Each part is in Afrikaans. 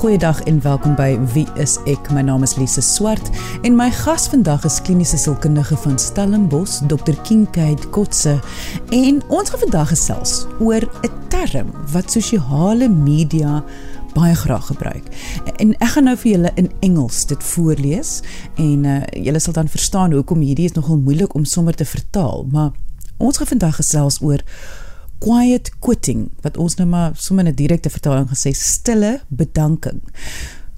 Goeiedag en welkom by Wie is ek? My naam is Lise Swart en my gas vandag is kliniese sielkundige van Stellenbosch, Dr. Kinkaid Kotse. En ons gaan vandag gesels oor 'n term wat sosiale media baie graag gebruik. En ek gaan nou vir julle in Engels dit voorlees en uh, julle sal dan verstaan hoekom hierdie is nogal moeilik om sommer te vertaal, maar ons gaan vandag gesels oor quiet quitting wat ons nou maar sommer 'n direkte vertaling gesê stille bedanking.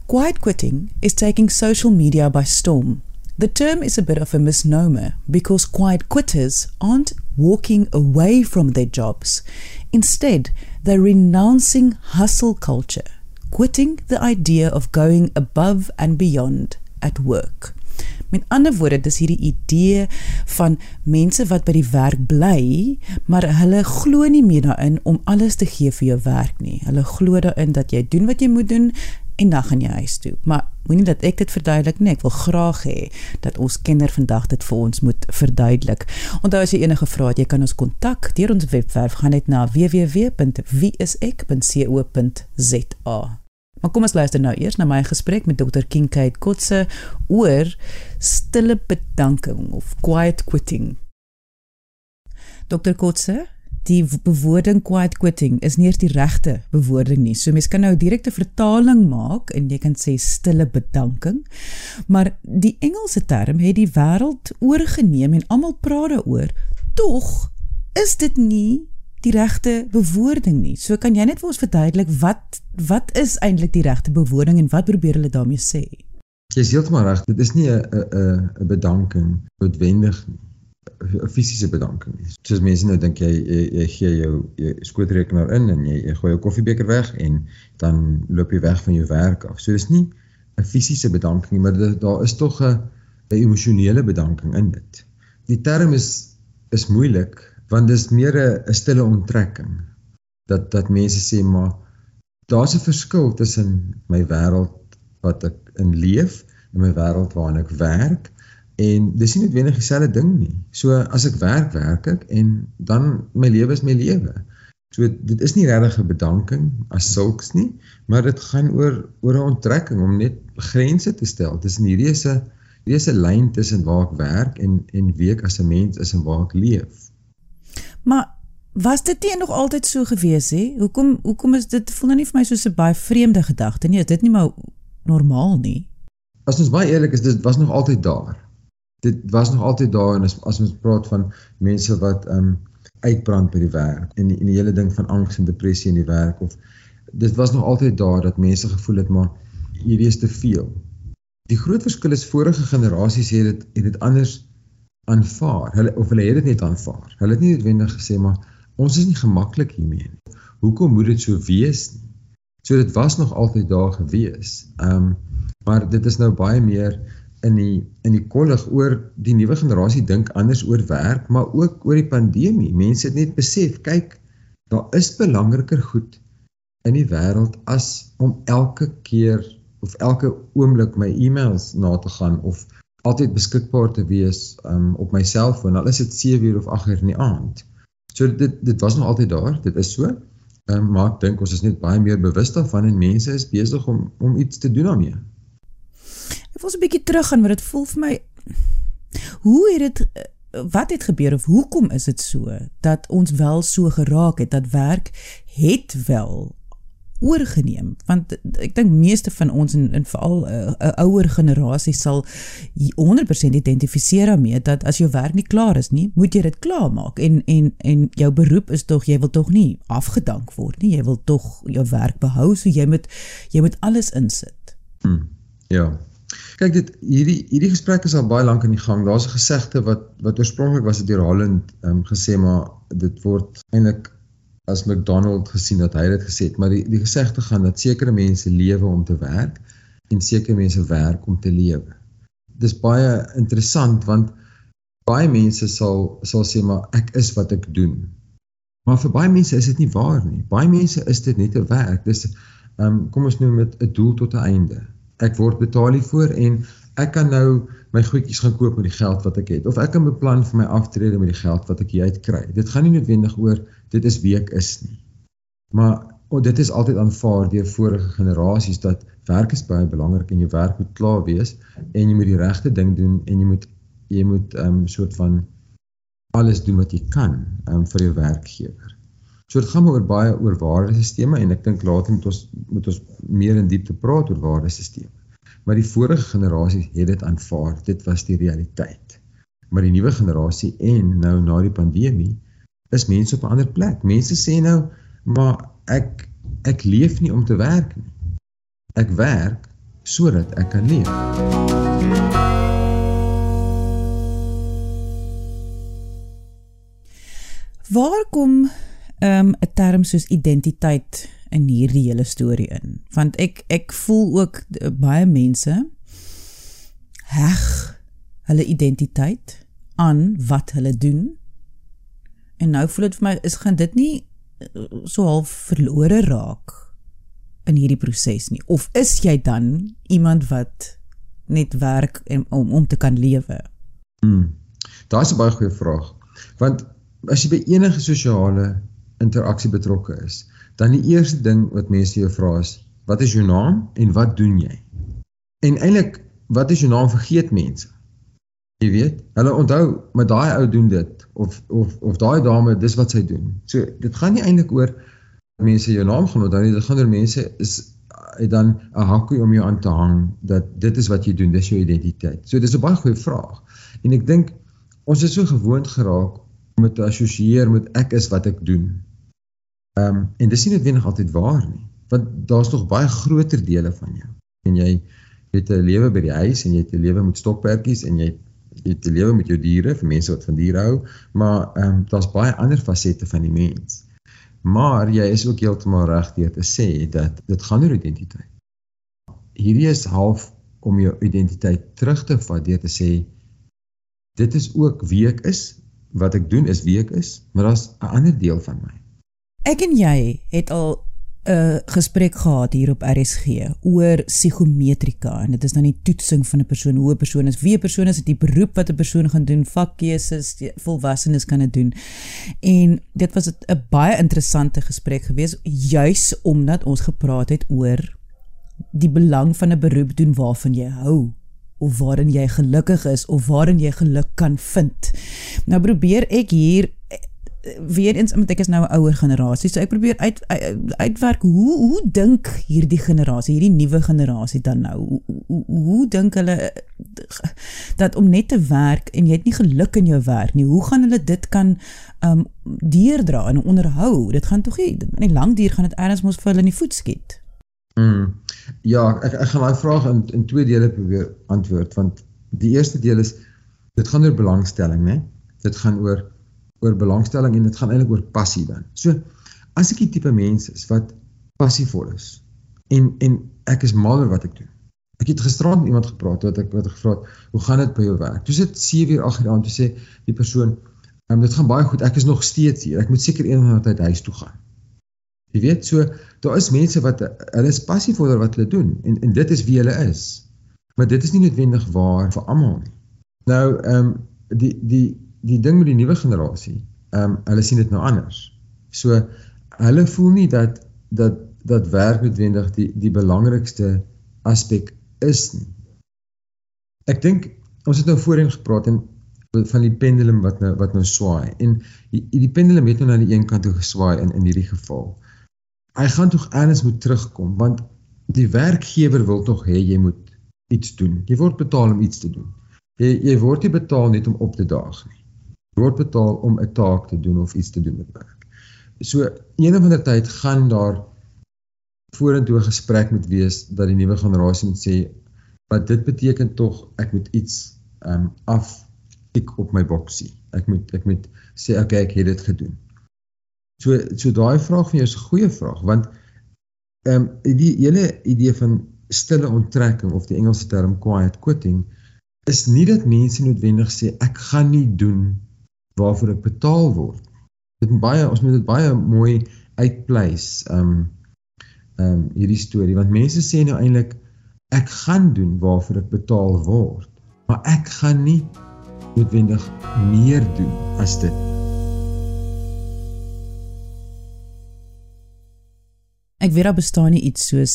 Quiet quitting is taking social media by storm. The term is a bit of a misnomer because quiet quitters aren't walking away from their jobs. Instead, they're renouncing hustle culture, quitting the idea of going above and beyond at work. Met ander woorde, dis hierdie idee van mense wat by die werk bly, maar hulle glo nie meer daarin om alles te gee vir jou werk nie. Hulle glo daarin dat jy doen wat jy moet doen en dan gaan jy huis toe. Maar moenie dat ek dit verduidelik nie. Ek wil graag hê dat ons kenner vandag dit vir ons moet verduidelik. Onthou as jy enige vrae het, jy kan ons kontak deur ons webwerf gaan net na www.wieisek.co.za. Maar kom ons luister nou eers na my gesprek met Dr. Kinkaid Kotse oor stille bedanking of quiet quitting. Dr. Kotse, die bewoording quiet quitting is nie eers die regte bewoording nie. So mens kan nou direkte vertaling maak en jy kan sê stille bedanking. Maar die Engelse term het die wêreld oorgeneem en almal praat daaroor. Tog is dit nie die regte bewoording nie. So kan jy net vir ons verduidelik wat wat is eintlik die regte bewoording en wat probeer hulle daarmee sê? Jy sê heeltemal reg, dit is nie 'n 'n bedanking noodwendig 'n fisiese bedanking nie. Soos mense nou dink jy, jy jy gee jou jou skootrekenaar in en jy, jy gooi jou koffiebeker weg en dan loop jy weg van jou werk af. So dis nie 'n fisiese bedanking nie, maar dit, daar is tog 'n 'n emosionele bedanking in dit. Die term is is moeilik want dis meer 'n stille onttrekking dat dat mense sê maar daar's 'n verskil tussen my wêreld wat ek in leef en my wêreld waarin ek werk en dis nie noodwendig dieselfde ding nie. So as ek werk, werk ek en dan my lewe is my lewe. So dit is nie regtig 'n bedanking as sulks nie, maar dit gaan oor oor 'n onttrekking om net grense te stel tussen hierdie is 'n hierdie is 'n lyn tussen waar ek werk en en wie ek as 'n mens is en waar ek leef. Maar was dit nie nog altyd so gewees hè? Hoekom hoekom is dit voel nou nie vir my soos 'n baie vreemde gedagte nie? Is dit nie maar normaal nie? As ons baie eerlik is, dit was nog altyd daar. Dit was nog altyd daar en as as ons praat van mense wat ehm um, uitbrand by die werk en die, en die hele ding van angs en depressie in die werk of dit was nog altyd daar dat mense gevoel het maar hierdie is te veel. Die groot verskil is vorige generasies het dit het dit anders aanvaar. Hulle of hulle het dit net aanvaar. Hulle het nie noodwendig gesê maar ons is nie gemaklik hiermee nie. Hoekom moet dit so wees nie? So dit was nog altyd daar gewees. Ehm um, maar dit is nou baie meer in die in die kollig oor die nuwe generasie dink anders oor werk, maar ook oor die pandemie. Mense het net besef, kyk, daar is belangriker goed in die wêreld as om elke keer of elke oomblik my e-mails na te gaan of altyd beskikbaar te wees um, op my selfoon al is dit 7 uur of 8 uur in die aand. So dit dit was nog altyd daar, dit is so. Um, maar ek dink ons is net baie meer bewus daarvan en mense is besig om om iets te doen daarmee. Ek wil 'n bietjie teruggaan want dit voel vir my hoe het dit wat het gebeur of hoekom is dit so dat ons wel so geraak het dat werk het wel oorgeneem want ek dink meeste van ons en, en veral 'n uh, ouer generasie sal 100% identifiseer daarmee dat as jou werk nie klaar is nie, moet jy dit klaarmaak en en en jou beroep is tog jy wil tog nie afgedank word nie, jy wil tog jou werk behou, so jy moet jy moet alles insit. Hmm, ja. Kyk dit hierdie hierdie gesprek is al baie lank in die gang. Daar's 'n gesegde wat wat oorspronklik was dit deur Holland ehm um, gesê maar dit word eintlik as McDonald gesien dat hy dit gesê het, maar die die gesegde gaan dat sekere mense lewe om te werk en sekere mense werk om te lewe. Dis baie interessant want baie mense sal sal sê maar ek is wat ek doen. Maar vir baie mense is dit nie waar nie. Baie mense is dit net 'n werk. Dis ehm um, kom ons noem dit 'n doel tot 'n einde. Ek word betaal hiervoor en ek kan nou my goedjies gaan koop met die geld wat ek het of ek kan beplan vir my aftrede met die geld wat ek hier uit kry. Dit gaan nie noodwendig oor dit is wie ek is nie. Maar oh, dit is altyd aanvaar deur vorige generasies dat werk is baie belangrik en jou werk moet klaar wees en jy moet die regte ding doen en jy moet jy moet 'n um, ehm, soort van alles doen wat jy kan um, vir jou werkgewer. So dit gaan maar oor baie oor waardesisteme en ek dink later moet ons moet ons meer in diepte praat oor waardesisteme. Maar die vorige generasie het dit aanvaar. Dit was die realiteit. Maar die nuwe generasie en nou na die pandemie is mense op 'n ander plek. Mense sê nou, maar ek ek leef nie om te werk nie. Ek werk sodat ek kan leef. Waar kom ehm, 'n um, term soos identiteit in hierdie hele storie in? Want ek ek voel ook baie mense heg hulle identiteit aan wat hulle doen. En nou voel dit vir my is gaan dit nie so half verlore raak in hierdie proses nie of is jy dan iemand wat net werk en, om om te kan lewe? Hmm. Daar's 'n baie goeie vraag. Want as jy by enige sosiale interaksie betrokke is, dan die eerste ding wat mense jou vra is, wat is jou naam en wat doen jy? En eintlik, wat is jou naam vergeet mense? Jy weet, hulle onthou, maar daai ou doen dit of of of daai dame, dis wat sy doen. So dit gaan nie eintlik oor mense jou naam gaan onthou nie, dit gaan oor mense is het dan 'n hakkie om jou aan te hang dat dit is wat jy doen, dis jou identiteit. So dis 'n baie goeie vraag. En ek dink ons is so gewoond geraak om te assosieer met ek is wat ek doen. Ehm um, en dis nie noodwendig altyd waar nie, want daar's nog baie groter dele van jou. En jy het 'n lewe by die huis en jy het 'n lewe met stokperdjies en jy het te lewe met jou diere vir mense wat van diere hou, maar ehm um, daar's baie ander fasette van die mens. Maar jy is ook heeltemal reg deur te sê dat dit gaan oor identiteit. Hierdie is half om jou identiteit terug te vat deur te sê dit is ook wie ek is, wat ek doen is wie ek is, maar daar's 'n ander deel van my. Ek en jy het al 'n gesprek gehad hier op RSG oor psigometrika en dit is dan die toetsing van 'n persoon hoe 'n persoon is, wie 'n persoon is, die beroep wat 'n persoon gaan doen, vakkeuses, volwassenes kan dit doen. En dit was 'n baie interessante gesprek geweest juis omdat ons gepraat het oor die belang van 'n beroep doen waarvan jy hou of waarin jy gelukkig is of waarin jy geluk kan vind. Nou probeer ek hier weer eens omdat ek is nou 'n ouer generasie, so ek probeer uit, uit uitwerk hoe hoe dink hierdie generasie, hierdie nuwe generasie dan nou? Hoe hoe, hoe dink hulle dat om net te werk en jy het nie geluk in jou werk nie, hoe gaan hulle dit kan um deurdra en onderhou? Dit gaan tog nie in die lang duur gaan dit erns mos vir hulle in die voet skiet. Mm. Ja, ek ek gaan daai vraag in in twee dele probeer antwoord want die eerste deel is dit gaan oor belangstelling, né? Dit gaan oor oor belangstelling en dit gaan eintlik oor passie dan. So as ek die tipe mens is wat passievol is en en ek is mal oor wat ek doen. Ek het gisterand met iemand gepraat wat ek wat ek gevra het, "Hoe gaan dit by jou werk?" Toe sit 7 uur 8 uur aan toe sê die persoon, "Um dit gaan baie goed. Ek is nog steeds hier. Ek moet seker eendag uit huis toe gaan." Jy weet, so daar is mense wat hulle is passievol oor wat hulle doen en en dit is wie hulle is. Maar dit is nie noodwendig waar vir almal nie. Nou, ehm um, die die die ding met die nuwe generasie, ehm um, hulle sien dit nou anders. So hulle voel nie dat dat dat werk noodwendig die die belangrikste aspek is nie. Ek dink ons het nou voorheen gepraat en van die pendulum wat nou wat nou swaai en die, die pendulum het nou na die een kant toe geswaai in in hierdie geval. Hy gaan tog eers moet terugkom want die werkgewer wil tog hê jy moet iets doen. Jy word betaal om iets te doen. Jy jy word nie betaal net om op te daag nie word betaal om 'n taak te doen of iets te doen met werk. So een of ander tyd gaan daar vorentoe gesprek moet wees dat die nuwe generasie moet sê wat dit beteken tog ek moet iets ehm um, af tik op my boksie. Ek moet ek moet sê okay ek het dit gedoen. So so daai vraag van jou is 'n goeie vraag want ehm um, die hele idee van stille onttrekking of die Engelse term quiet quitting is nie dat mense noodwendig sê ek gaan nie doen waarvoor ek betaal word. Dit moet baie ons moet dit baie mooi uitpleis um um hierdie storie want mense sê nou eintlik ek gaan doen waarvoor ek betaal word, maar ek gaan nie noodwendig meer doen as dit. Ek weet daar bestaan nie iets soos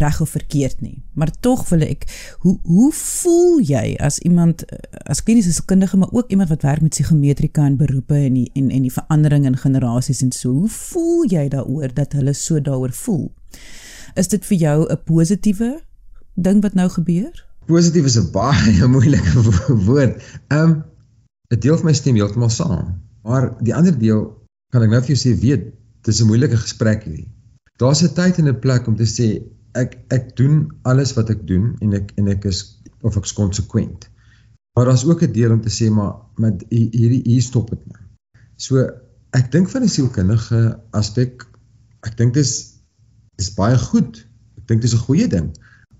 reg of verkeerd nie, maar tog wil ek hoe hoe voel jy as iemand as kliniese sielkundige maar ook iemand wat werk met psigometrika en beroepe en die, en en die verandering in generasies en so. Hoe voel jy daaroor dat hulle so daaroor voel? Is dit vir jou 'n positiewe ding wat nou gebeur? Positief is 'n baie moeilike woord. Ehm um, 'n deel van my stem heeltemal saam, maar die ander deel kan ek nou vir jou sê weet, dis 'n moeilike gesprek hierdie daar's 'n tyd en 'n plek om te sê ek ek doen alles wat ek doen en ek en ek is of ek's konsekwent. Maar daar's ook 'n deel om te sê maar met hierdie hier stop dit nou. So ek dink van 'n sielkundige aspek ek dink dis dis baie goed. Ek dink dis 'n goeie ding.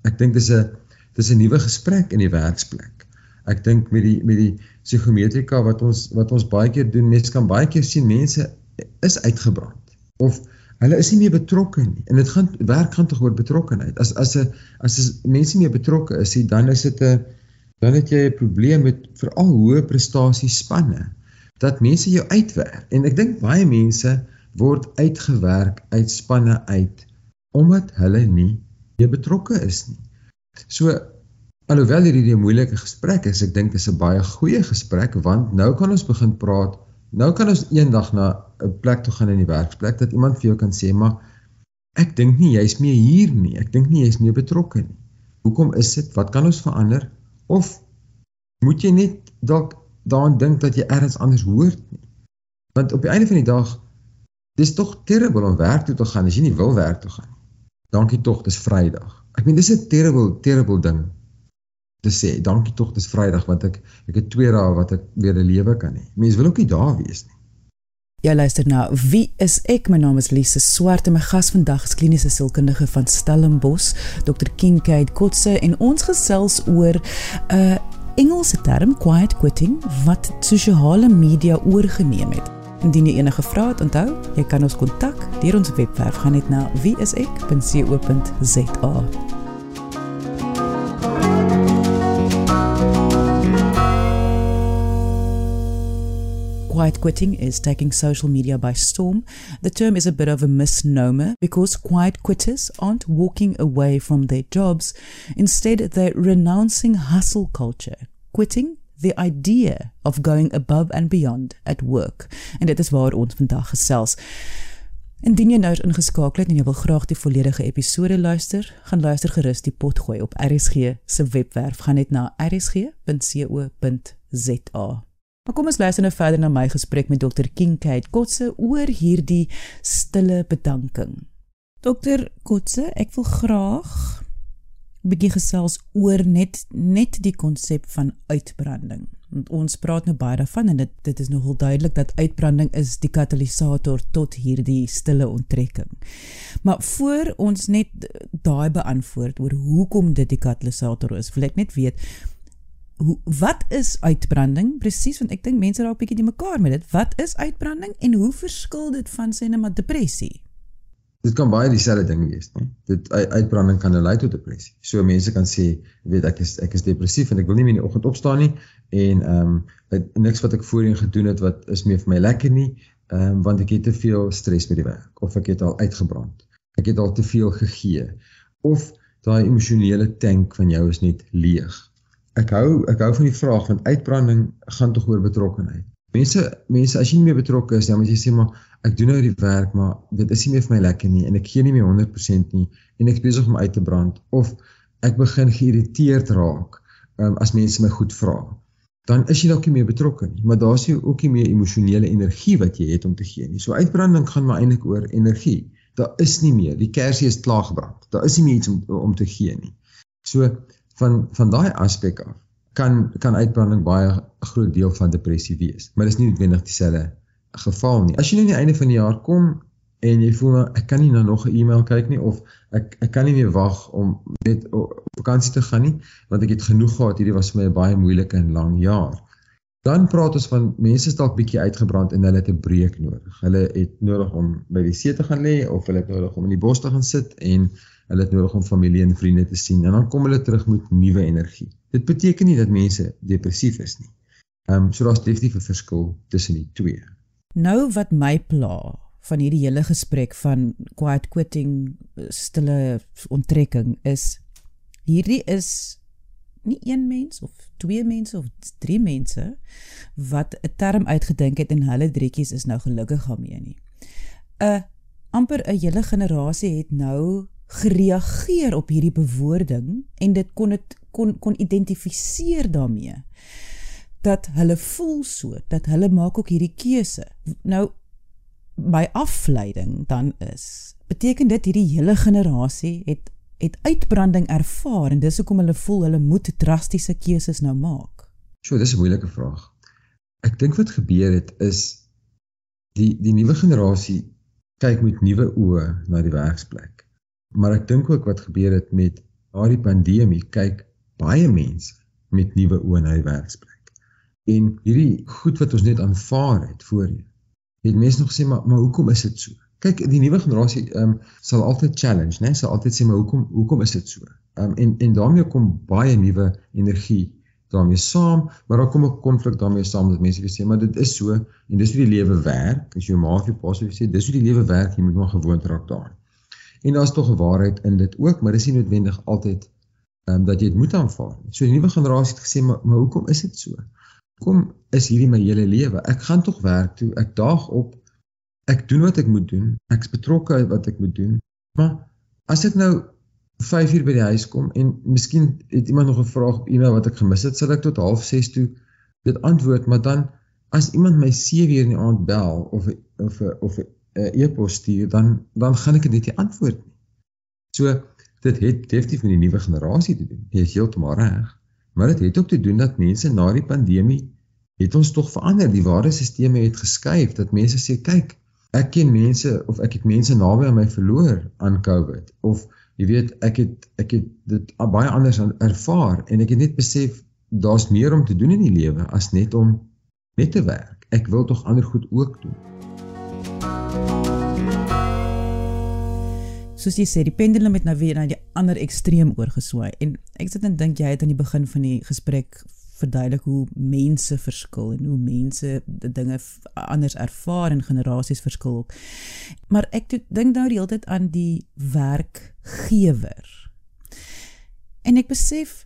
Ek dink dis 'n dis 'n nuwe gesprek in die werksplek. Ek dink met die met die psigometrika wat ons wat ons baie keer doen, mense kan baie keer sien mense is uitgebrand of Hulle is nie meer betrokke nie. En dit gaan werk gaan tog oor betrokkenheid. As as 'n as, as mense nie betrokke is nie, dan is dit 'n dan het jy 'n probleem met veral hoë prestasie spanne dat mense jou uitwerk. En ek dink baie mense word uitgewerk uit spanne uit omdat hulle nie meer betrokke is nie. So alhoewel hierdie 'n moeilike gesprek is, ek dink dit is 'n baie goeie gesprek want nou kan ons begin praat Nou kan ons eendag na 'n plek toe gaan in die werksplek dat iemand vir jou kan sê, "Maar ek dink nie jy's meer hier nie. Ek dink nie jy's meer betrokke nie. Hoekom is dit? Wat kan ons verander?" Of moet jy net dalk daaraan dink dat jy ergens anders hoort nie? Want op die einde van die dag dis tog terrible om werk toe te gaan as jy nie wil werk toe gaan nie. Dankie tog, dis Vrydag. Ek meen dis 'n terrible terrible ding te sê dankie tog dis Vrydag want ek ek het 2 dae wat ek weer 'n lewe kan hê. Mense wil ook nie daar wees nie. Ja luister nou, wie is ek? My naam is Lise Swart en my gas vandag is kliniese sielkundige van Stellenbosch, Dr. Kinkade Kotse en ons gesels oor 'n uh, Engelse term quiet quitting wat sosiale media oorgeneem het. Indien jy enige vrae het, onthou, jy kan ons kontak deur ons webwerf gaan net na wieisek.co.za. quiet quitting is taking social media by storm. The term is a bit of a misnomer because quiet quitters aren't walking away from their jobs. Instead, they're renouncing hustle culture, quitting the idea of going above and beyond at work. En dit is waar ons vandag gesels. Indien jy nou ingeskakel het en jy wil graag die volledige episode luister, gaan luister gerus die pot gooi op RSG se webwerf. Gaan net na rsg.co.za. Maar kom ons luister nou verder na my gesprek met Dr. Kinkade Kotse oor hierdie stille bedanking. Dr. Kotse, ek wil graag 'n bietjie gesels oor net net die konsep van uitbranding. Want ons praat nou baie daarvan en dit dit is nogal duidelik dat uitbranding is die katalisator tot hierdie stille onttrekking. Maar voor ons net daai beantwoord oor hoekom dit die katalisator is, wil ek net weet hoe wat is uitbranding? Presies want ek dink mense raak bietjie die mekaar met dit. Wat is uitbranding en hoe verskil dit van sê net maar depressie? Dit kan baie dieselfde ding wees nê dit uitbranding kan lei tot depressie. So mense kan sê weet ek is ek is depressief en ek wil nie meer in die oggend opstaan nie. En ehm um, niks wat ek voorheen gedoen het wat is meer vir my lekker nie ehm um, want ek het te veel stres by die werk of ek het al uitgebrand. Ek het al te veel gegee. Of daai emosionele tank van jou is net leeg ek hou ek hou van die vraag want uitbranding gaan tog oor betrokkenheid. Mense mense as jy nie meer betrokke is dan moet jy sê maar ek doen nou die werk maar dit is nie meer vir my lekker nie en ek gee nie meer 100% nie en ek besig om uit te brand of ek begin geïrriteerd raak um, as mense my goed vra. Dan is jy dalk nie meer betrokke nie, maar daar's jy ook nie meer emosionele energie wat jy het om te gee nie. So uitbranding gaan maar eintlik oor energie. Daar is nie meer, die kersie is klaar gebrand. Daar is nie meer iets om om te gee nie. So van van daai aspek af kan kan uitbranding baie 'n groot deel van depressie wees. Maar dis nie noodwendig dieselfde geval nie. As jy nou aan die einde van die jaar kom en jy voel nou ek kan nie nou nog 'n e-mail kyk nie of ek ek kan nie meer wag om net op vakansie te gaan nie want ek het genoeg gehad hierdie was vir my 'n baie moeilike en lang jaar. Dan praat ons van mense is dalk bietjie uitgebrand en hulle het 'n breek nodig. Hulle het nodig om by die see te gaan lê of hulle het nodig om in die bos te gaan sit en hulle het nodig om familie en vriende te sien en dan kom hulle terug met nuwe energie. Dit beteken nie dat mense depressief is nie. Ehm um, so daar's definitief 'n verskil tussen die twee. Nou wat my pla van hierdie hele gesprek van quiet quitting, stille onttrekking is hierdie is nie een mens of twee mense of drie mense wat 'n term uitgedink het en hulle drietjies is nou gelukkig daarmee nie. 'n amper 'n hele generasie het nou gereageer op hierdie bewoording en dit kon dit kon kon identifiseer daarmee dat hulle voel so dat hulle maak ook hierdie keuse. Nou by afleiding dan is beteken dit hierdie hele generasie het het uitbranding ervaar en dis hoekom hulle voel hulle moet drastiese keuses nou maak. So, dis 'n moeilike vraag. Ek dink wat gebeur het is die die nuwe generasie kyk met nuwe oë na die werksplek. Maar ek dink ook wat gebeur het met daardie pandemie kyk baie mense met nuwe oë na die werksplek. En hierdie goed wat ons net aanvaar het voorheen. Het mense nog gesê maar maar hoekom is dit so? Kyk die nuwe generasie ehm um, sal altyd challenge, né? Sal altyd sê maar hoekom hoekom is dit so? Ehm um, en en daarmee kom baie nuwe energie daarmee saam, maar daar kom 'n konflik daarmee saam dat mense sê maar dit is so en dis hoe die lewe werk. As jou ma of jou pa sê dis hoe die lewe werk, jy moet maar gewoond raak daaraan. En daar's tog 'n waarheid in dit ook, maar dis nie noodwendig altyd ehm um, dat jy dit moet aanvaar nie. So die nuwe generasie het gesê maar maar hoekom is dit so? Hoekom is hierdie my hele lewe? Ek gaan tog werk toe, ek daag op ek doen wat ek moet doen. Ek's betrokke wat ek moet doen. Maar as ek nou 5 uur by die huis kom en miskien het iemand nog 'n vraag op e-mail wat ek gemis het, sal ek tot 06:30 toe dit antwoord, maar dan as iemand my 7 uur in die aand bel of of of 'n e-pos stuur, dan dan gaan ek dit nie antwoord nie. So dit het definitief met die nuwe generasie te doen. Jy is heeltemal reg. Maar dit het ook te doen dat mense na die pandemie het ons tog verander. Die waardesisteme het geskuif dat mense sê kyk, ek ken mense of ek het mense naby aan my verloor aan COVID of jy weet ek het ek het dit baie anders ervaar en ek het net besef daar's meer om te doen in die lewe as net om net te werk. Ek wil tog ander goed ook doen. Soos jy sê, die pendulum het nou weer na die ander ekstreem oorgeswaai en ek sit en dink jy het aan die begin van die gesprek verduidelik hoe mense verskil en hoe mense dinge anders ervaar en generasies verskil ook. Maar ek dink nou die hele tyd aan die werkgewer. En ek besef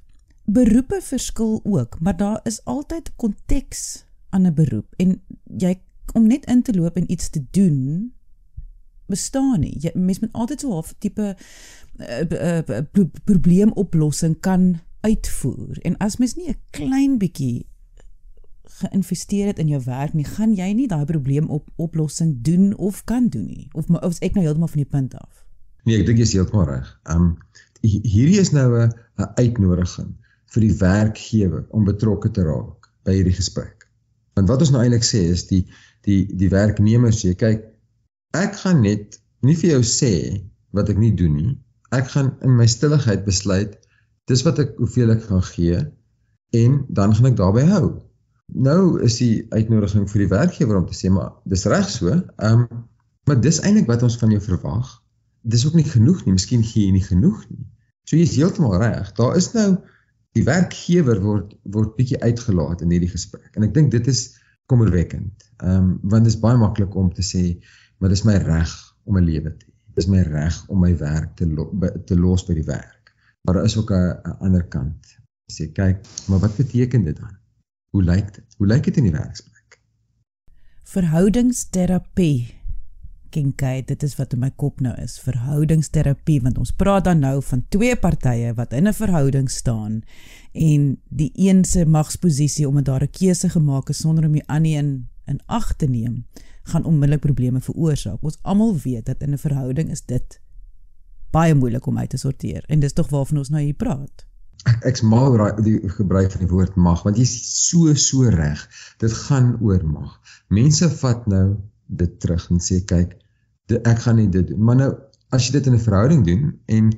beroepe verskil ook, maar daar is altyd konteks aan 'n beroep en jy om net in te loop en iets te doen bestaan nie. Jy mens moet altyd so 'n tipe uh, uh, uh, probleemoplossing kan uitvoer. En as mens nie 'n klein bietjie geïnvesteer het in jou werk nie, gaan jy nie daai probleem op oplossing doen of kan doen nie. Of of ek nou heeltemal van die punt af. Nee, ek dink jy is heeltemal reg. Um hierdie is nou 'n 'n uitnodiging vir die werkgewer om betrokke te raak by hierdie gesprek. Want wat ons nou eintlik sê is die die die werknemer sê kyk ek gaan net nie vir jou sê wat ek nie doen nie. Ek gaan in my stilligheid besluit dis wat ek hoeveel ek gaan gee en dan gaan ek daarby hou. Nou is die uitnodiging vir die werkgewer om te sê maar dis reg so. Ehm um, maar dis eintlik wat ons van jou verwag. Dis ook nie genoeg nie. Miskien gee jy nie genoeg nie. So jy is heeltemal reg. Daar is nou die werkgewer word word bietjie uitgelaat in hierdie gesprek. En ek dink dit is kommerwekkend. Ehm um, want dit is baie maklik om te sê maar dis my reg om 'n lewe te hê. Dis my reg om my werk te lo te los by die werk. Maar daar is ook 'n ander kant. Sê kyk, maar wat beteken dit dan? Hoe lyk dit? Hoe lyk dit in die werksplek? Verhoudingsterapie. Kinkai, dit is wat in my kop nou is. Verhoudingsterapie want ons praat dan nou van twee partye wat in 'n verhouding staan en die een se magsposisie omdat daar 'n keuse gemaak is sonder om die ander een in ag te neem, gaan onmiddellik probleme veroorsaak. Ons almal weet dat in 'n verhouding is dit baie moeilik om uit te sorteer en dis tog waarvan ons nou hier praat. Ek ek's mal oor die gebruik van die woord mag want jy's so so reg. Dit gaan oor mag. Mense vat nou dit terug en sê kyk, dit, ek gaan nie dit doen. Maar nou as jy dit in 'n verhouding doen en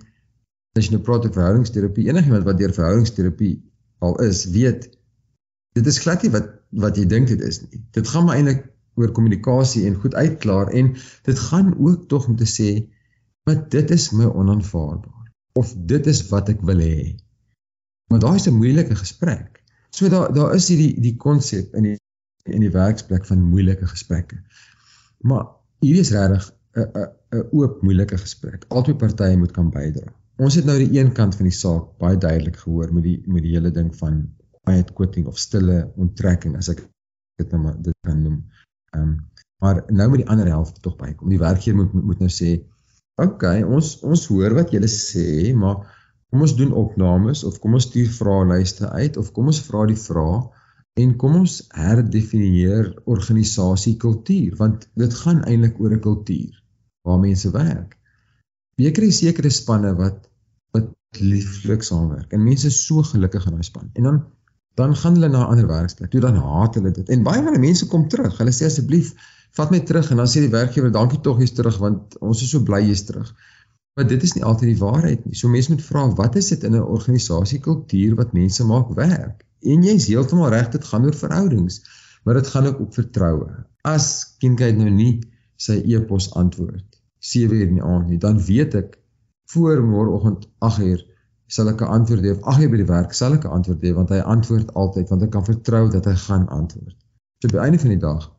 as jy nou praat oor verhoudingsterapie, enigiemand wat deur verhoudingsterapie al is, weet dit is glad nie wat wat jy dink dit is nie. Dit gaan maar eintlik oor kommunikasie en goed uitklaar en dit gaan ook tog om te sê Maar dit is my onaanvaarbaar of dit is wat ek wil hê. Maar daai is 'n moeilike gesprek. So daar daar is hierdie die konsep in die in die werksplek van moeilike gesprekke. Maar hierdie is regtig 'n 'n 'n oop moeilike gesprek. Albei partye moet kan bydra. Ons het nou die een kant van die saak baie duidelik gehoor met die met die hele ding van quiet quitting of stille onttrekking as ek dit nou maar dit kan noem. Ehm um, maar nou met die ander helfte tog bykom. Die werkgewer moet moet nou sê, "Oké, okay, ons ons hoor wat julle sê, maar kom ons doen opnames of kom ons stuur vraelyste uit of kom ons vra die vrae en kom ons herdefinieer organisasie kultuur want dit gaan eintlik oor 'n kultuur waar mense werk. Jy kry sekere spanne wat wat lieflik saamwerk en mense is so gelukkig in daai span. En dan dan gaan hulle na 'n ander werksplek. Toe dan haat hulle dit. En baie van die mense kom terug. Hulle sê asseblief, vat my terug en dan sê die werkgewer, dankie tog jy's terug want ons is so bly jy's terug. Maar dit is nie altyd die waarheid nie. So mense moet vra, wat is dit in 'n organisasie kultuur wat mense maak werk? En jy's heeltemal reg, dit gaan oor verhoudings, maar dit gaan ook op vertroue. As kindheid nou nie sy e-pos antwoord 7 uur in die aand nie, dan weet ek voor môreoggend 8uur sal ek 'n antwoord gee of 8uur by die werk sal ek 'n antwoord gee want hy antwoord altyd want ek kan vertrou dat hy gaan antwoord. So by einde van die dag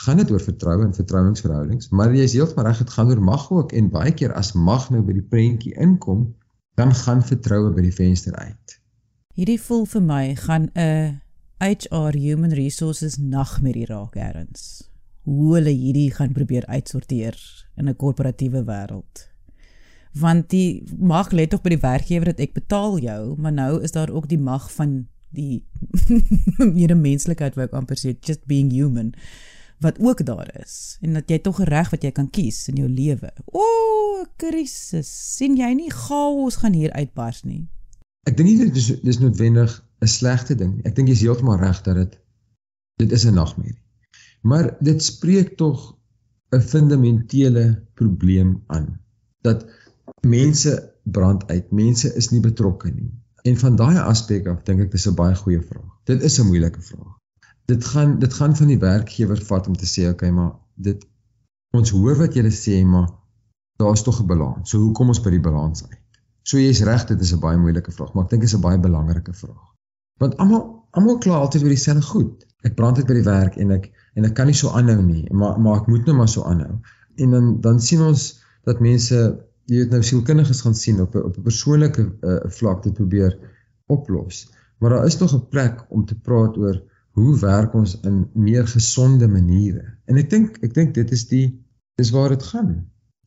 gaan dit oor vertroue en vertrouensverhoudings, maar jy is heeltemal reg dit gaan oor mag ook en baie keer as mag nou by die prentjie inkom, dan gaan vertroue by die venster uit. Hierdie voel vir my gaan 'n HR human resources nagmerrie raak eers hoe hulle hierdie gaan probeer uitsorteer in 'n korporatiewe wêreld. Want die mag lê tog by die werkgewer dat ek betaal jou, maar nou is daar ook die mag van die meer menslikheid wat ek amper sê just being human wat ook daar is en dat jy tog 'n reg wat jy kan kies in jou lewe. O, krisis. sien jy nie chaos gaan hier uitbars nie. Ek dink nie dit is dis noodwendig 'n slegte ding nie. Ek dink jy's heeltemal reg dat dit dit is 'n nagmerrie. Maar dit spreek tog 'n fundamentele probleem aan dat mense brand uit, mense is nie betrokke nie. En van daai aspek af dink ek dis 'n baie goeie vraag. Dit is 'n moeilike vraag. Dit gaan dit gaan van die werkgewer vat om te sê okay, maar dit ons hoor wat julle sê, maar daar's tog 'n balans. So hoekom ons by die balans uit? So jy's reg, dit is 'n baie moeilike vraag, maar ek dink dit is 'n baie belangrike vraag. Want almal almal kla altyd oor dieselfde goed. Ek brand uit by die werk en ek en ek kan nie so aanhou nie, maar maar ek moet nou maar so aanhou. En dan dan sien ons dat mense, jy weet nou sielkundiges gaan sien op 'n op 'n persoonlike uh, vlak dit probeer oplos. Maar daar is nog 'n plek om te praat oor hoe werk ons in meer gesonde maniere. En ek dink ek dink dit is die dis waar dit gaan.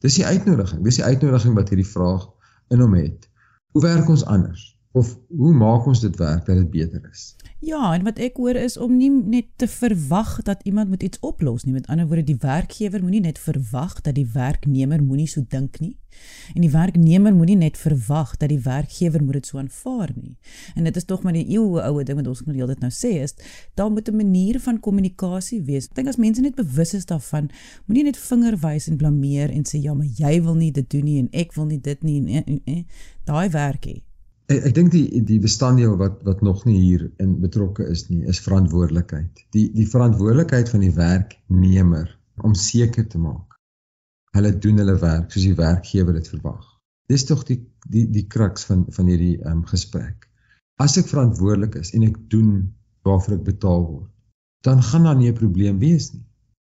Dis die uitnodiging. Dis die uitnodiging wat hierdie vraag in hom het. Hoe werk ons anders? Of hoe maak ons dit werk dat dit beter is? Ja, en wat ek hoor is om nie net te verwag dat iemand moet iets oplos nie. Met ander woorde, die werkgewer moenie net verwag dat die werknemer moenie so dink nie. En die werknemer moenie net verwag dat die werkgewer moet dit so aanvaar nie. En dit is tog maar die eeue oue ding wat ons nou heeltyd nou sê is, daar moet 'n manier van kommunikasie wees. Ek dink as mense net bewus is daarvan, moenie net vinger wys en blameer en sê ja, maar jy wil nie dit doen nie en ek wil nie dit nie en, en, en, en daai werkie Ek, ek dink die die bestanddeel wat wat nog nie hier in betrokke is nie, is verantwoordelikheid. Die die verantwoordelikheid van die werknemer om seker te maak hulle doen hulle werk soos die werkgewer dit verwag. Dis tog die die die kruks van van hierdie ehm um, gesprek. As ek verantwoordelik is en ek doen waarvoor ek betaal word, dan gaan daar nie 'n probleem wees nie.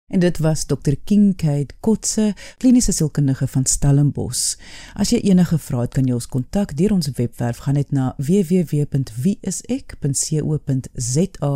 En dit was Dr Kinkade Kotse, kliniese sielkundige van Stellenbosch. As jy enige vrae het, kan jy ons kontak deur ons webwerf gaan net na www.wieisek.co.za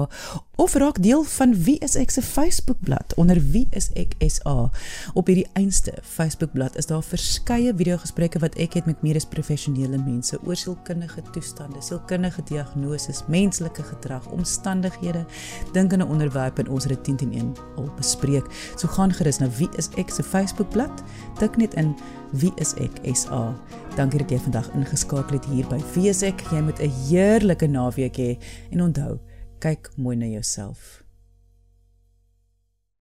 of raak deel van Wie is ek se Facebookblad onder Wie is ek SA. Op hierdie einste Facebookblad is daar verskeie video-gesprekke wat ek het met medies professionele mense oor sielkundige toestande, sielkundige diagnoses, menslike gedrag, omstandighede, dinkende onderwerpe en ons het dit 10 teen 1 al bespreek. So gaan gerus na Wie is ek se Facebookblad, tik net in Wie is ek SA. Dankie dat jy vandag ingeskakel het hier by Wie is ek. Jy moet 'n heerlike naweek hê en onthou kyk mooi na jouself.